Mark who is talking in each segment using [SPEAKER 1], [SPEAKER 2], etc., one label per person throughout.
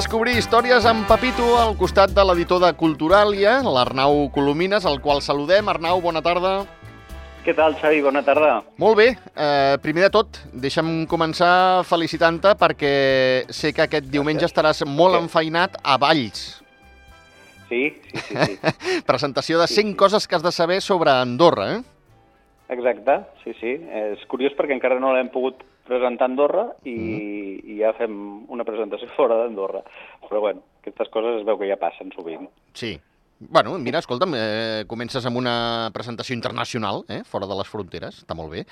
[SPEAKER 1] Descobrir històries amb Pepito al costat de l'editor de Culturàlia, l'Arnau Colomines, al qual saludem. Arnau, bona tarda.
[SPEAKER 2] Què tal, Xavi? Bona tarda.
[SPEAKER 1] Molt bé. Eh, primer de tot, deixa'm començar felicitant-te perquè sé que aquest diumenge estaràs molt enfeinat a Valls.
[SPEAKER 2] Sí, sí, sí. sí.
[SPEAKER 1] Presentació de 100 coses que has de saber sobre Andorra, eh?
[SPEAKER 2] Exacte, sí, sí. És curiós perquè encara no l'hem pogut presentar a Andorra i, i ja fem una presentació fora d'Andorra. Però bueno, aquestes coses es veu que ja passen sovint.
[SPEAKER 1] Sí. Bueno, mira, escolta'm, eh, comences amb una presentació internacional, eh, fora de les fronteres, està molt bé.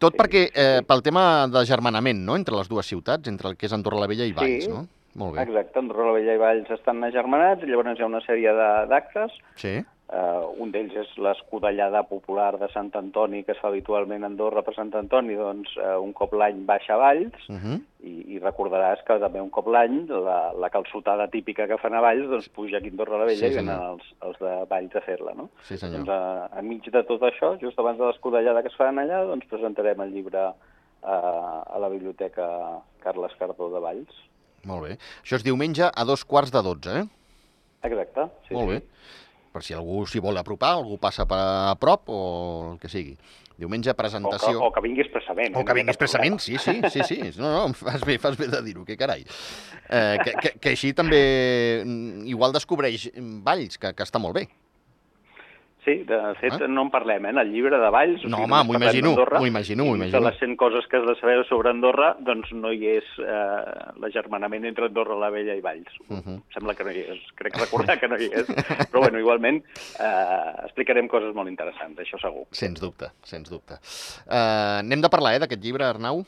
[SPEAKER 1] Tot
[SPEAKER 2] Sí,
[SPEAKER 1] perquè, eh,
[SPEAKER 2] sí.
[SPEAKER 1] pel tema de germanament, no?, entre les dues ciutats, entre el que és Andorra la Vella i Valls,
[SPEAKER 2] Sí.
[SPEAKER 1] no? Molt bé.
[SPEAKER 2] Exacte, Andorra la Vella i Valls estan agermanats, llavors hi ha una sèrie d'actes.
[SPEAKER 1] Sí.
[SPEAKER 2] Uh, un d'ells és l'escudellada popular de Sant Antoni, que es fa habitualment a Andorra per Sant Antoni, doncs uh, un cop l'any baixa a Valls,
[SPEAKER 1] Uh -huh.
[SPEAKER 2] i, i recordaràs que també un cop l'any la, la calçotada típica que fan a Valls doncs puja aquí a Andorra la Vella
[SPEAKER 1] Sí,
[SPEAKER 2] i venen els, els de Valls a fer-la, no?
[SPEAKER 1] Sí, senyor.
[SPEAKER 2] Doncs a, enmig de tot això, just abans de l'escudellada que es fan allà, doncs presentarem el llibre a, a la Biblioteca Carles Cardó de Valls.
[SPEAKER 1] Molt bé. Això és diumenge a dos quarts de dotze, eh?
[SPEAKER 2] Exacte. Sí,
[SPEAKER 1] Molt
[SPEAKER 2] sí.
[SPEAKER 1] Per si algú s'hi vol apropar, algú passa per a prop o el que sigui. Diumenge,
[SPEAKER 2] O que,
[SPEAKER 1] presentació...
[SPEAKER 2] o que vingui expressament.
[SPEAKER 1] O
[SPEAKER 2] eh?
[SPEAKER 1] que
[SPEAKER 2] ha
[SPEAKER 1] vingui expressament, sí, sí, sí, sí. No, no, fas bé, fas bé de dir-ho, que carai. Eh, que, que, que així també mm, igual descobreix mm, Valls, que, que està molt bé.
[SPEAKER 2] Sí, de fet,
[SPEAKER 1] Ah.
[SPEAKER 2] no en parlem, eh? En el llibre de Valls...
[SPEAKER 1] No, home,
[SPEAKER 2] només
[SPEAKER 1] m'ho
[SPEAKER 2] parlem
[SPEAKER 1] imagino, m'ho imagino, m'ho imagino.
[SPEAKER 2] De les 100 coses que has de saber sobre Andorra, doncs no hi és eh, l'agermanament entre Andorra la Vella i Valls.
[SPEAKER 1] Uh -huh.
[SPEAKER 2] Sembla que no hi és, crec recordar que no hi és. Però bueno, igualment eh, explicarem coses molt interessants, això segur.
[SPEAKER 1] Sens dubte, sens dubte. Uh, anem de parlar, eh, d'aquest llibre, Arnau?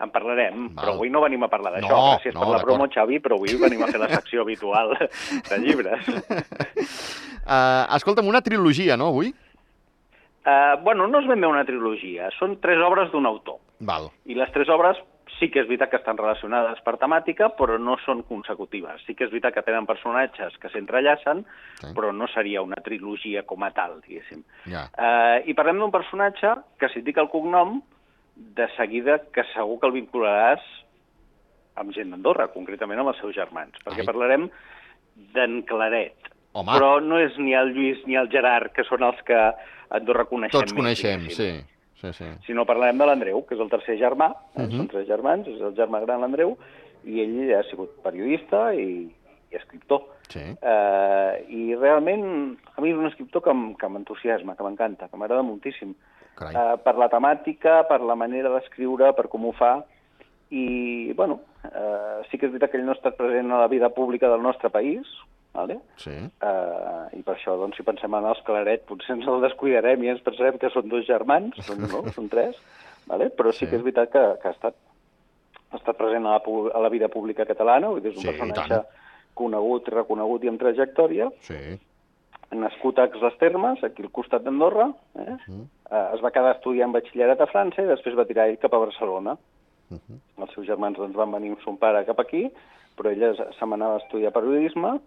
[SPEAKER 2] En parlarem,
[SPEAKER 1] Val.
[SPEAKER 2] però avui no venim a parlar d'això.
[SPEAKER 1] No,
[SPEAKER 2] Gràcies
[SPEAKER 1] no,
[SPEAKER 2] per la promo. Xavi, però avui venim a fer la secció habitual de llibres.
[SPEAKER 1] Uh, escolta'm, una trilogia, no, avui?
[SPEAKER 2] Uh, bueno, no és ben bé una trilogia, són tres obres d'un autor.
[SPEAKER 1] Val.
[SPEAKER 2] I les tres obres sí que és veritat que estan relacionades per temàtica, però no són consecutives. Sí que és veritat que tenen personatges que s'entrellacen,
[SPEAKER 1] Sí.
[SPEAKER 2] però no seria una trilogia com a tal, diguéssim.
[SPEAKER 1] Ja.
[SPEAKER 2] Eh, I parlem d'un personatge que, si et dic el cognom, de seguida que segur que el vincularàs amb gent d'Andorra, concretament amb els seus germans, perquè
[SPEAKER 1] Ai.
[SPEAKER 2] parlarem d'en Claret.
[SPEAKER 1] Home.
[SPEAKER 2] Però no és ni el Lluís ni el Gerard, que són els que a Andorra coneixem
[SPEAKER 1] Tots coneixem, sí. Sí, sí.
[SPEAKER 2] si no parlarem de l'Andreu, que és el tercer germà, eh?
[SPEAKER 1] Mhm.
[SPEAKER 2] són tres germans, és el germà gran l'Andreu, i ell ha sigut periodista i, i escriptor.
[SPEAKER 1] Sí.
[SPEAKER 2] Eh, I realment, a mi és un escriptor que, m'entusiasma, que m'encanta, que m'agrada moltíssim.
[SPEAKER 1] Carai.
[SPEAKER 2] Eh, per la temàtica, per la manera d'escriure, per com ho fa, i, bueno, eh, sí que és veritat que ell no ha estat present a la vida pública del nostre país, vale?
[SPEAKER 1] Sí.
[SPEAKER 2] Uh, I per això, doncs, si pensem en els Claret, potser ens el descuidarem i ens pensarem que són dos germans, són, no? són tres, vale? però sí,
[SPEAKER 1] Sí.
[SPEAKER 2] que és veritat que, que ha, estat, ha estat present a la, a la vida pública catalana, vull dir, és un
[SPEAKER 1] Sí, i
[SPEAKER 2] personatge conegut, reconegut i amb trajectòria,
[SPEAKER 1] Sí.
[SPEAKER 2] Nascut a Ex les Termes, aquí al costat d'Andorra, eh?
[SPEAKER 1] Mm.
[SPEAKER 2] Uh, es va quedar estudiant batxillerat a França i després va tirar ell cap a Barcelona.
[SPEAKER 1] Uh -huh.
[SPEAKER 2] Els seus germans doncs, van venir amb son pare cap aquí, però ella se m'anava a estudiar periodisme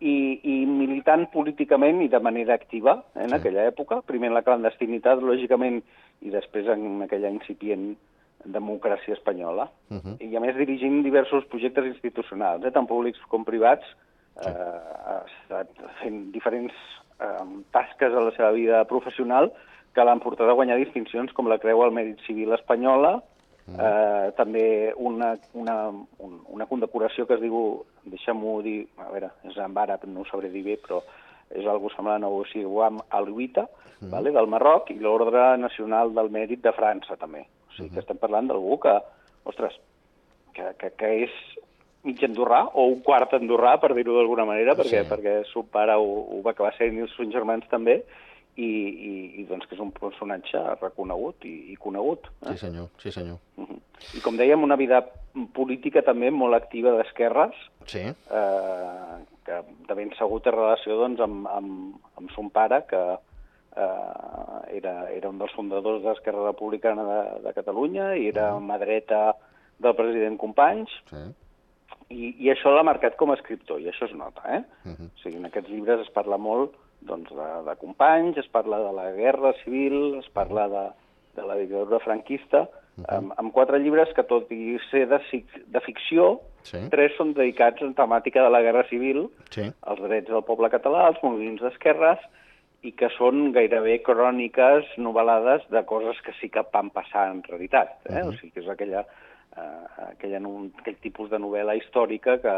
[SPEAKER 2] i, i militant políticament i de manera activa eh, en
[SPEAKER 1] Sí.
[SPEAKER 2] aquella època, primer en la clandestinitat, lògicament, i després en aquella incipient democràcia espanyola.
[SPEAKER 1] Uh -huh.
[SPEAKER 2] I a més dirigint diversos projectes institucionals, eh, tant públics com privats,
[SPEAKER 1] Sí.
[SPEAKER 2] eh, ha estat fent diferents eh, tasques a la seva vida professional que l'han portat a guanyar distincions com la Creu al Mèrit Civil Espanyola, eh, també una, una, un, una condecoració que es diu, deixa'm-ho dir, a veure, és en àrab, no ho sabré dir bé, però és algo semblant a Ossiguam Aluita, vale, del Marroc, i l'Ordre Nacional del Mèrit de França, també. O sigui que estem parlant d'algú que, ostres, que, que, que és mig andorrà, o un quart andorrà, per dir-ho d'alguna manera, perquè,
[SPEAKER 1] Sí.
[SPEAKER 2] perquè son pare ho, ho va acabar sent i els seus germans també, i, i, i doncs que és un personatge reconegut i, i conegut. Eh?
[SPEAKER 1] Sí, senyor, sí, senyor.
[SPEAKER 2] Mhm. I com dèiem, una vida política també molt activa d'esquerres,
[SPEAKER 1] Sí.
[SPEAKER 2] eh, que de ben segur té relació doncs, amb, amb, amb son pare, que eh, era, era un dels fundadors d'Esquerra Republicana de, de Catalunya i era mà dreta del president Companys,
[SPEAKER 1] Sí.
[SPEAKER 2] I, i això l'ha marcat com a escriptor, i això es nota, eh?
[SPEAKER 1] Uh -huh.
[SPEAKER 2] O sigui, en aquests llibres es parla molt doncs, de, de companys, es parla de la guerra civil, es parla de, de la dictadura franquista, uh -huh. amb, amb quatre llibres que, tot i ser de, de ficció,
[SPEAKER 1] Sí.
[SPEAKER 2] tres són dedicats a temàtica de la Guerra Civil,
[SPEAKER 1] Sí.
[SPEAKER 2] els drets del poble català, els moviments d'esquerres, i que són gairebé cròniques novel·lades de coses que sí que van passar en realitat. Eh? Uh -huh. O sigui, que és aquella, eh, aquella, no- aquell tipus de novel·la històrica que,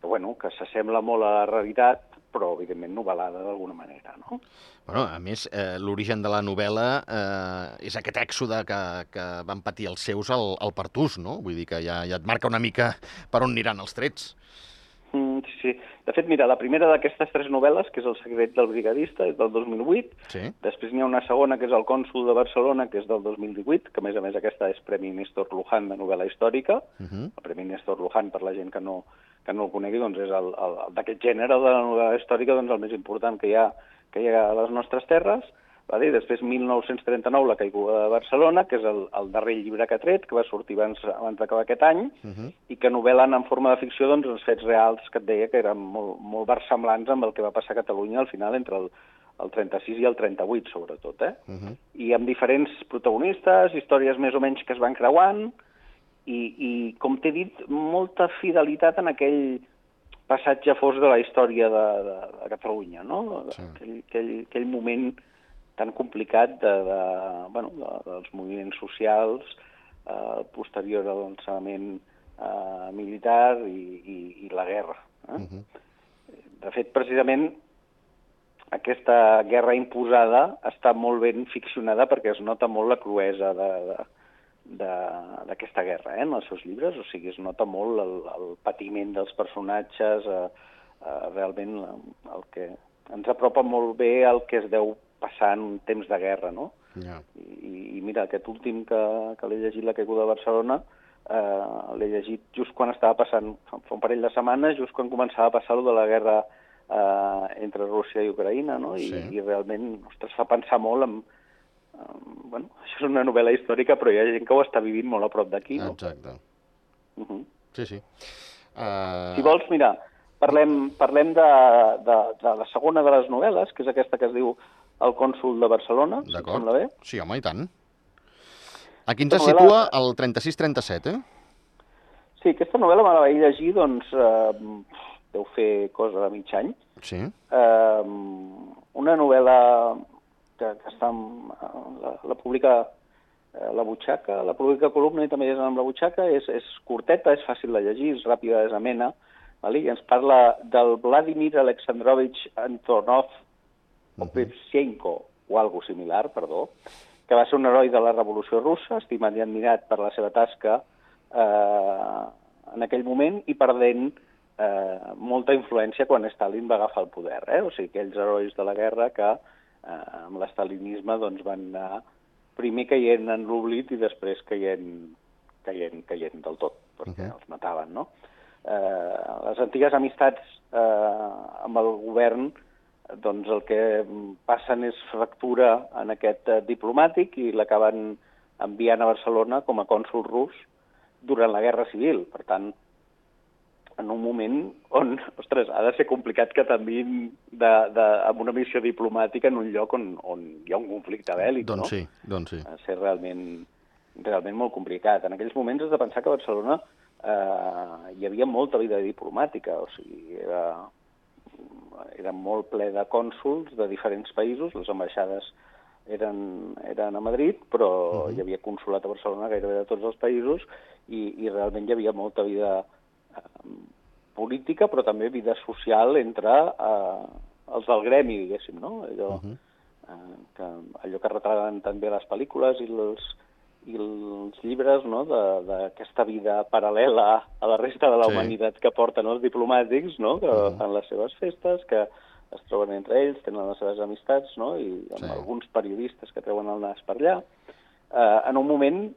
[SPEAKER 2] que, bueno, que s'assembla molt a la realitat, però evidentment novel·lada d'alguna manera, no?
[SPEAKER 1] Bueno, a més, eh, l'origen de la novel·la eh, és aquest èxode que, que van patir els seus al, al Pertús, no? Vull dir que ja, ja et marca una mica per on aniran els trets.
[SPEAKER 2] Mm, sí, sí. De fet, mira, la primera d'aquestes tres novel·les, que és El secret del brigadista, és del 2008.
[SPEAKER 1] Sí.
[SPEAKER 2] Després n'hi ha una segona, que és El cònsul de Barcelona, que és del 2018, que a més a més aquesta és Premi Néstor Luján de novel·la històrica.
[SPEAKER 1] Uh -huh.
[SPEAKER 2] El Premi Néstor Luján, per la gent que no, que no el conegui, doncs és d'aquest gènere de la novel·la històrica doncs el més important que hi ha, que hi ha a les nostres terres. Vale? Després 1939, La caiguda de Barcelona, que és el, el darrer llibre que ha tret, que va sortir abans, abans d'acabar aquest any,
[SPEAKER 1] Uh -huh.
[SPEAKER 2] i que novel·len en forma de ficció doncs, els fets reals que et deia que eren molt, molt versemblants amb el que va passar a Catalunya al final entre el, el 36 i el 38, sobretot. Eh?
[SPEAKER 1] Uh -huh.
[SPEAKER 2] I amb diferents protagonistes, històries més o menys que es van creuant, i, i com t'he dit, molta fidelitat en aquell passatge fos de la història de, de, de Catalunya, no?
[SPEAKER 1] Sí.
[SPEAKER 2] Aquell, aquell, aquell moment tan complicat de, de, bueno, de, dels moviments socials, eh, posterior a l'ensenyament eh, militar i, i, i la guerra. Eh?
[SPEAKER 1] Uh -huh.
[SPEAKER 2] De fet, precisament, aquesta guerra imposada està molt ben ficcionada perquè es nota molt la cruesa de, de, d'aquesta guerra eh, en els seus llibres, o sigui, es nota molt el, el patiment dels personatges, eh, eh, realment el que ens apropa molt bé el que es deu passar en un temps de guerra, no?
[SPEAKER 1] Ja.
[SPEAKER 2] I, i mira, aquest últim que, que l'he llegit, La caiguda de Barcelona, eh, l'he llegit just quan estava passant, fa un parell de setmanes, just quan començava a passar lo de la guerra eh, entre Rússia i Ucraïna, no? I,
[SPEAKER 1] Sí.
[SPEAKER 2] i realment, ostres, fa pensar molt en, en... Bueno, això és una novel·la històrica, però hi ha gent que ho està vivint molt a prop d'aquí, no?
[SPEAKER 1] Exacte.
[SPEAKER 2] Uh -huh.
[SPEAKER 1] Sí, sí. Uh...
[SPEAKER 2] Si vols, mira, parlem, parlem de, de, de la segona de les novel·les, que és aquesta que es diu El cònsul de Barcelona, si et sembla bé.
[SPEAKER 1] Sí, home, i tant. Aquí ens
[SPEAKER 2] Aquesta
[SPEAKER 1] situa
[SPEAKER 2] novel·la-
[SPEAKER 1] el 36-37, eh?
[SPEAKER 2] Sí, aquesta novel·la me la vaig llegir, doncs, eh, deu fer cosa de mig any.
[SPEAKER 1] Sí.
[SPEAKER 2] Eh, una novel·la que, que està amb, la, la publica eh, la butxaca, la publica columna i també és amb la butxaca, és, és curteta, és fàcil de llegir, és ràpida, és amena, vale? i ens parla del Vladimir Alexandrovich Antonov Opevchenko, o algo similar, perdó, que va ser un heroi de la Revolució Russa, estimat i admirat per la seva tasca eh, en aquell moment i perdent eh, molta influència quan Stalin va agafar el poder. Eh? O sigui, aquells herois de la guerra que eh, amb l'estalinisme doncs, van anar primer caient en l'oblit i després caient, caient, caient del tot, perquè -huh. els mataven, no? Eh, les antigues amistats eh, amb el govern doncs el que passen és fractura en aquest eh, diplomàtic i l'acaben enviant a Barcelona com a cònsul rus durant la Guerra Civil. Per tant, en un moment on, ostres, ha de ser complicat que t'enviïn de, de, amb una missió diplomàtica en un lloc on, on hi ha un conflicte bèl·lic, no?
[SPEAKER 1] Doncs sí, doncs sí.
[SPEAKER 2] ha de ser realment, realment molt complicat. En aquells moments has de pensar que a Barcelona eh, hi havia molta vida diplomàtica, o sigui, era, era molt ple de cònsuls de diferents països, les ambaixades eren, eren a Madrid, però uh -huh. hi havia consulat a Barcelona gairebé de tots els països i, i realment hi havia molta vida eh, política, però també vida social entre eh, els del gremi, diguéssim, no? Allò, uh -huh. eh, que, allò que retraten també les pel·lícules i els, i els llibres no? de- d'aquesta vida paral·lela a la resta de la
[SPEAKER 1] Sí.
[SPEAKER 2] humanitat que porten els diplomàtics, no? que uh
[SPEAKER 1] Mhm.
[SPEAKER 2] -huh. fan les seves festes, que es troben entre ells, tenen les seves amistats, no? i amb
[SPEAKER 1] Sí.
[SPEAKER 2] alguns periodistes que treuen el nas per allà, eh, en un moment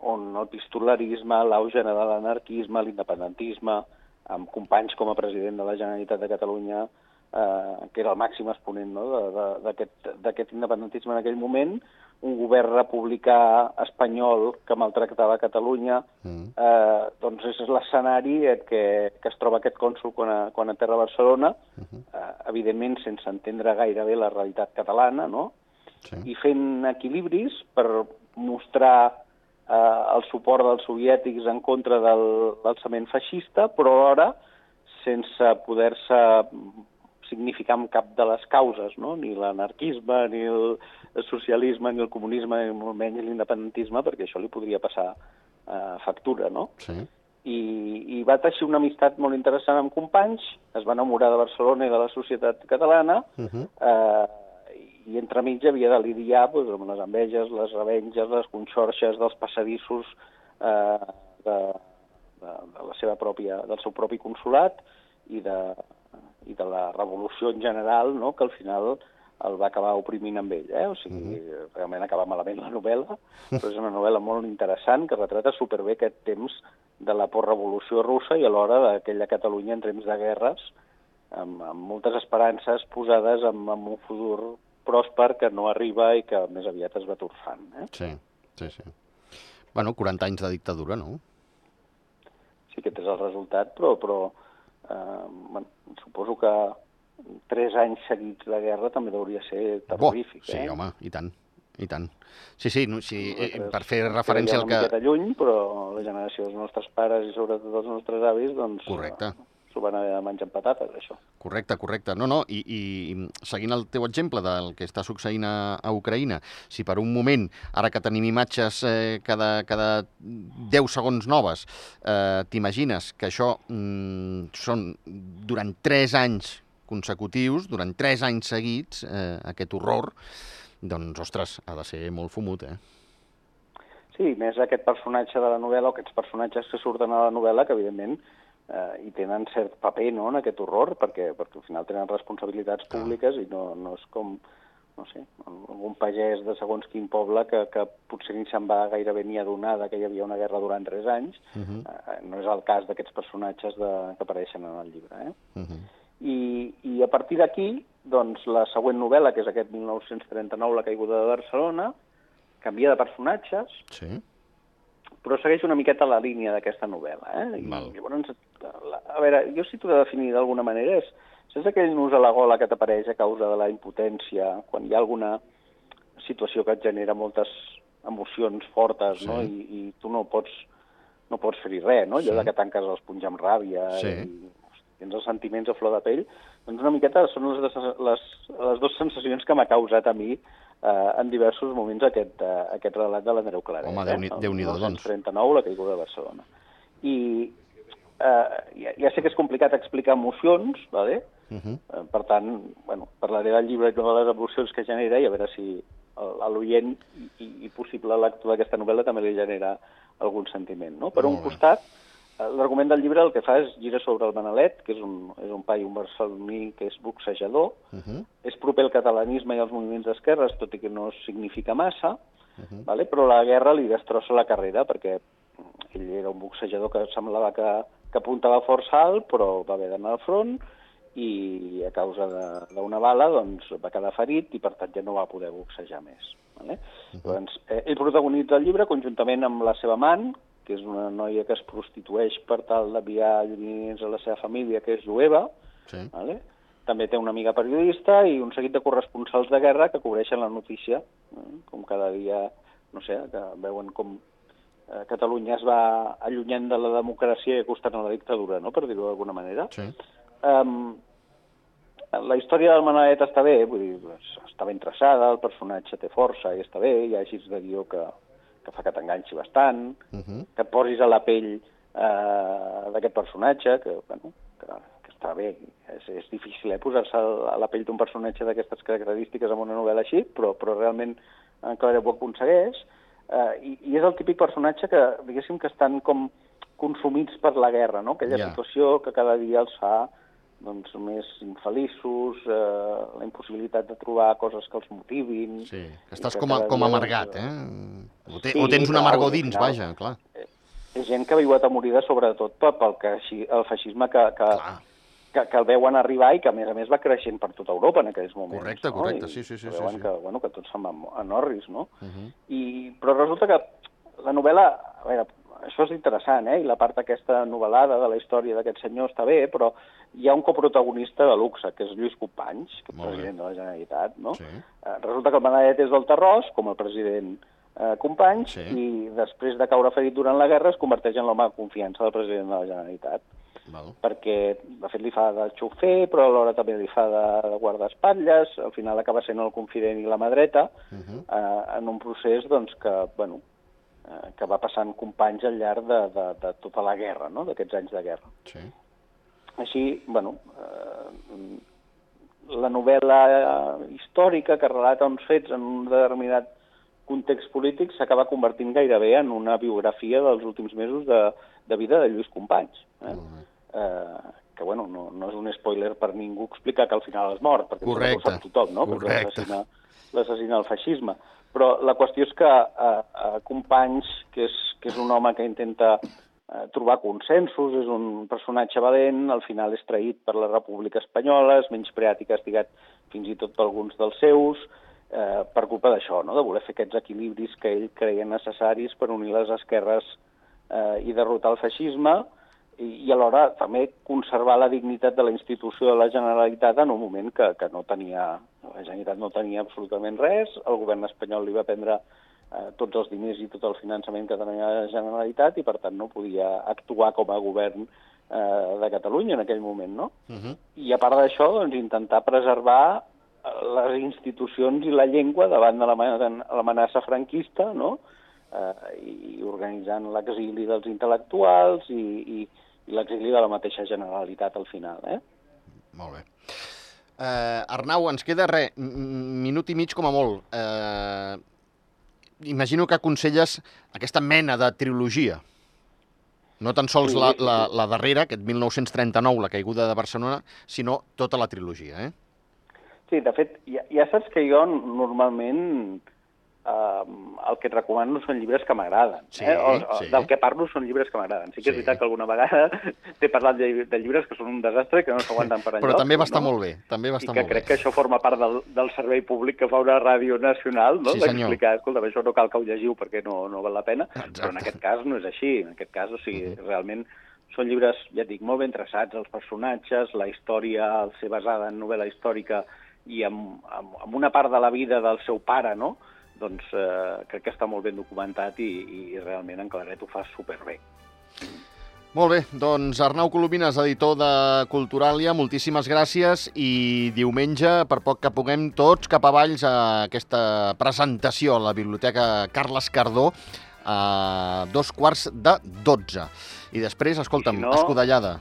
[SPEAKER 2] on el pistolarisme, l'auge de l'anarquisme, l'independentisme, amb companys com a president de la Generalitat de Catalunya, eh, que era el màxim exponent no? de- de- d'aquest d'aquest independentisme en aquell moment, un govern republicà espanyol que maltractava Catalunya,
[SPEAKER 1] Mm.
[SPEAKER 2] eh, doncs és l'escenari en què, que es troba aquest cònsul quan, a, quan aterra a Barcelona,
[SPEAKER 1] Mhm.
[SPEAKER 2] eh, evidentment sense entendre gairebé la realitat catalana, no?
[SPEAKER 1] Sí.
[SPEAKER 2] i fent equilibris per mostrar eh, el suport dels soviètics en contra del l'alçament feixista, però alhora sense poder-se significar amb cap de les causes, no? ni l'anarquisme, ni el socialisme, ni el comunisme, ni molt menys l'independentisme, perquè això li podria passar eh, factura, no?
[SPEAKER 1] Sí.
[SPEAKER 2] I, I va teixir una amistat molt interessant amb companys, es va enamorar de Barcelona i de la societat catalana,
[SPEAKER 1] Uh -huh.
[SPEAKER 2] eh, i entremig havia de lidiar doncs, amb les enveges, les revenges, les conxorxes dels passadissos eh, de, de, de la seva pròpia, del seu propi consulat i de, i de la revolució en general, no?, que al final el va acabar oprimint amb ell, eh? O sigui, uh -huh. realment acaba malament la novel·la, però és una novel·la molt interessant que retrata superbé aquest temps de la postrevolució russa i alhora d'aquella Catalunya en temps de guerres, amb, amb moltes esperances posades en, en un futur pròsper que no arriba i que més aviat es va torfant. Eh?
[SPEAKER 1] Sí, sí, sí. Bueno, 40 anys de dictadura, no?
[SPEAKER 2] Sí, aquest és el resultat, però, però eh, bueno, suposo que tres anys seguits de guerra també hauria ser terrorífic.
[SPEAKER 1] sí,
[SPEAKER 2] eh?
[SPEAKER 1] home, i tant, i tant. Sí, sí, no, sí eh,
[SPEAKER 2] Nosaltres
[SPEAKER 1] per fer referència al que...
[SPEAKER 2] una lluny, però la generació dels nostres pares i sobretot dels nostres avis, doncs...
[SPEAKER 1] Correcte.
[SPEAKER 2] eh, S'ho van haver de menjar amb patates, això.
[SPEAKER 1] Correcte, correcte. No, no, i, i seguint el teu exemple del que està succeint a, a Ucraïna, si per un moment, ara que tenim imatges eh, cada, cada 10 segons noves, eh, t'imagines que això mm, són durant 3 anys consecutius, durant 3 anys seguits, eh, aquest horror, doncs, ostres, ha de ser molt fumut, eh?
[SPEAKER 2] Sí, més aquest personatge de la novel·la o aquests personatges que surten a la novel·la que, evidentment, eh, hi tenen cert paper no, en aquest horror, perquè, perquè al final tenen responsabilitats públiques i no, no és com, no sé, algun pagès de segons quin poble que, que potser ni se'n va gairebé ni adonar que hi havia una guerra durant tres anys.
[SPEAKER 1] Uh -huh.
[SPEAKER 2] eh, no és el cas d'aquests personatges de, que apareixen en el llibre. Eh?
[SPEAKER 1] Uh -huh.
[SPEAKER 2] I, i a partir d'aquí, doncs, la següent novel·la, que és aquest 1939, La caiguda de Barcelona, canvia de personatges,
[SPEAKER 1] Sí?
[SPEAKER 2] però segueix una miqueta la línia d'aquesta novel·la. Eh? I,
[SPEAKER 1] Val.
[SPEAKER 2] llavors, la, a veure, jo si t'ho he de definir d'alguna manera, és, és aquell nus a la gola que t'apareix a causa de la impotència, quan hi ha alguna situació que et genera moltes emocions fortes, no?
[SPEAKER 1] Sí.
[SPEAKER 2] I, i tu no pots, no pots fer-hi res, no? Allò
[SPEAKER 1] Sí.
[SPEAKER 2] de que tanques els punys amb ràbia
[SPEAKER 1] Sí.
[SPEAKER 2] i tens els sentiments a flor de pell, doncs una miqueta són les, les, les dues sensacions que m'ha causat a mi eh, en diversos moments aquest, eh, aquest relat de l'Andreu Claret.
[SPEAKER 1] Home,
[SPEAKER 2] eh?
[SPEAKER 1] Déu-n'hi-
[SPEAKER 2] El
[SPEAKER 1] Déu-n'hi-do, doncs.
[SPEAKER 2] 1939, la caiguda de Barcelona. I eh, ja, ja sé que és complicat explicar emocions, vale?
[SPEAKER 1] Uh -huh.
[SPEAKER 2] Eh, per tant, bueno, parlaré del llibre i de les emocions que genera i a veure si a l'oient i, i, possible lector d'aquesta novel·la també li genera algun sentiment. No? Per
[SPEAKER 1] Molt
[SPEAKER 2] un costat, eh, l'argument del llibre el que fa és gira sobre el Manalet, que és un, és un pai, un barceloní que és boxejador,
[SPEAKER 1] Uh -huh.
[SPEAKER 2] és proper al catalanisme i als moviments d'esquerres, tot i que no significa massa,
[SPEAKER 1] Uh -huh.
[SPEAKER 2] vale? però la guerra li destrossa la carrera perquè ell era un boxejador que semblava que, que apuntava força alt, però va haver d'anar al front i a causa de- d'una bala doncs, va quedar ferit i per tant ja no va poder boxejar més. Vale? Doncs, eh, ell protagonitza el llibre conjuntament amb la seva amant, que és una noia que es prostitueix per tal d'enviar diners a la seva família, que és jueva,
[SPEAKER 1] Sí.
[SPEAKER 2] Vale? També té una amiga periodista i un seguit de corresponsals de guerra que cobreixen la notícia, eh? com cada dia, no sé, que veuen com eh, Catalunya es va allunyant de la democràcia i acostant a la dictadura, no?, per dir-ho d'alguna manera.
[SPEAKER 1] Sí.
[SPEAKER 2] Um, la història del Manalet està bé, vull dir, està ben traçada, el personatge té força i està bé, hi ha girs de guió que, que fa que t'enganxi bastant,
[SPEAKER 1] Uh -huh.
[SPEAKER 2] que et posis a la pell eh, d'aquest personatge, que, bueno, que, que està bé. És, és difícil eh, posar-se a la pell d'un personatge d'aquestes característiques en una novel·la així, però, però realment en Clara ho aconsegueix. Eh, i, I és el típic personatge que, diguéssim, que estan com consumits per la guerra, no? Aquella
[SPEAKER 1] Ja.
[SPEAKER 2] situació que cada dia els fa doncs, més infeliços, eh, la impossibilitat de trobar coses que els motivin...
[SPEAKER 1] Sí,
[SPEAKER 2] i
[SPEAKER 1] estàs
[SPEAKER 2] que
[SPEAKER 1] com, a, com amargat,
[SPEAKER 2] doncs,
[SPEAKER 1] eh? O, te,
[SPEAKER 2] Sí,
[SPEAKER 1] o tens
[SPEAKER 2] clar,
[SPEAKER 1] amargor dins,
[SPEAKER 2] final.
[SPEAKER 1] vaja, clar.
[SPEAKER 2] és gent que ha vigut amorida sobretot pel, que, el feixisme que, que,
[SPEAKER 1] Clar.
[SPEAKER 2] que, que el veuen arribar i que, a més a més, va creixent per tot Europa en aquells moments.
[SPEAKER 1] Correcte,
[SPEAKER 2] no?
[SPEAKER 1] correcte,
[SPEAKER 2] I
[SPEAKER 1] sí, sí, sí,
[SPEAKER 2] que
[SPEAKER 1] sí,
[SPEAKER 2] Veuen
[SPEAKER 1] sí.
[SPEAKER 2] que, bueno, que tot se'n va a Norris, no?
[SPEAKER 1] Uh -huh.
[SPEAKER 2] I, però resulta que la novel·la, a veure, això és interessant, eh? I la part aquesta novel·lada de la història d'aquest senyor està bé, però hi ha un coprotagonista de luxe, que és Lluís Companys, que és president de la Generalitat, no?
[SPEAKER 1] Sí.
[SPEAKER 2] Eh, resulta que el Benedet és del Terrós, com el president eh, Companys
[SPEAKER 1] Sí.
[SPEAKER 2] i després de caure ferit durant la guerra es converteix en l'home de confiança del president de la Generalitat
[SPEAKER 1] Val.
[SPEAKER 2] perquè de fet li fa de xofer però alhora també li fa de, de guardaespatlles al final acaba sent el confident i la mà dreta
[SPEAKER 1] Uh -huh.
[SPEAKER 2] eh, en un procés doncs, que, bueno, eh, que va passant companys al llarg de, de, de tota la guerra, no? d'aquests anys de guerra.
[SPEAKER 1] Sí.
[SPEAKER 2] Així, bueno, eh, la novel·la històrica que relata uns fets en un determinat context polític s'acaba convertint gairebé en una biografia dels últims mesos de, de vida de Lluís Companys. Eh? Eh, que, bueno, no, no és un spoiler per ningú explicar que al final és mort, perquè
[SPEAKER 1] Correcte.
[SPEAKER 2] ho sap tothom, no?
[SPEAKER 1] Correcte.
[SPEAKER 2] l'assassina el feixisme. Però la qüestió és que eh, eh, Companys, que és, que és un home que intenta trobar consensos, és un personatge valent, al final és traït per la República Espanyola, és menyspreat i castigat fins i tot per alguns dels seus, eh, per culpa d'això, no? de voler fer aquests equilibris que ell creia necessaris per unir les esquerres eh, i derrotar el feixisme, i, i alhora també conservar la dignitat de la institució de la Generalitat en un moment que, que no tenia, la Generalitat no tenia absolutament res, el govern espanyol li va prendre eh, tots els diners i tot el finançament que tenia la Generalitat i per tant no podia actuar com a govern eh, de Catalunya en aquell moment, no?
[SPEAKER 1] Uh -huh.
[SPEAKER 2] I a part d'això, doncs, intentar preservar eh, les institucions i la llengua davant de l'amenaça franquista, no? Eh, I organitzant l'exili dels intel·lectuals i, i, i l'exili de la mateixa Generalitat al final, eh?
[SPEAKER 1] Molt bé. Uh, Arnau, ens queda res, minut i mig com a molt. Uh, imagino que aconselles aquesta mena de trilogia. No tan sols la, la, la darrera, aquest 1939, la caiguda de Barcelona, sinó tota la trilogia, eh?
[SPEAKER 2] Sí, de fet, ja, ja saps que jo normalment eh, el que et recomano són llibres que m'agraden.
[SPEAKER 1] Sí,
[SPEAKER 2] eh? o, o,
[SPEAKER 1] sí.
[SPEAKER 2] Del que parlo són llibres que m'agraden. Sí que és
[SPEAKER 1] Sí.
[SPEAKER 2] veritat que alguna vegada t'he parlat de, de llibres que són un desastre i que no s'aguanten per enlloc.
[SPEAKER 1] Però també va estar
[SPEAKER 2] no?
[SPEAKER 1] molt bé, també va
[SPEAKER 2] I
[SPEAKER 1] estar
[SPEAKER 2] que
[SPEAKER 1] molt
[SPEAKER 2] crec
[SPEAKER 1] bé.
[SPEAKER 2] que això forma part del, del servei públic que fa una ràdio nacional, no?
[SPEAKER 1] Sí, senyor.
[SPEAKER 2] D'explicar, escolta, això no cal que ho llegiu perquè no, no val la pena,
[SPEAKER 1] Exacte.
[SPEAKER 2] però en aquest cas no és així. En aquest cas, o sigui,
[SPEAKER 1] Mhm.
[SPEAKER 2] realment són llibres, ja et dic, molt ben traçats, els personatges, la història, al ser basada en novel·la històrica i amb, amb, amb una part de la vida del seu pare, no? Doncs eh, crec que està molt ben documentat i, i realment en Claret ho fa superbé.
[SPEAKER 1] Molt bé, doncs Arnau Colomines, editor de Culturalia, moltíssimes gràcies i diumenge, per poc que puguem, tots cap a Valls a aquesta presentació a la Biblioteca Carles Cardó a dos quarts de dotze. I després, escolta'm,
[SPEAKER 2] I si no-
[SPEAKER 1] escudellada.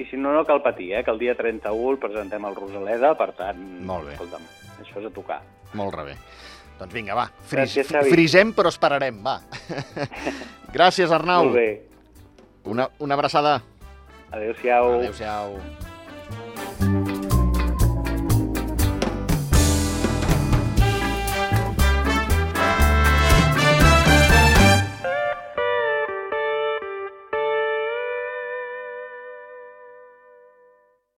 [SPEAKER 2] I si no, no cal patir, eh? que el dia 31 el presentem al Rosaleda, per tant,
[SPEAKER 1] Molt bé.
[SPEAKER 2] escolta'm, això és a tocar.
[SPEAKER 1] Molt rebé. Doncs vinga, va, fris,
[SPEAKER 2] Gràcies,
[SPEAKER 1] frisem però esperarem, va. gràcies, Arnau.
[SPEAKER 2] Molt bé.
[SPEAKER 1] Una, una abraçada.
[SPEAKER 2] Adéu-siau.
[SPEAKER 1] Adéu-siau.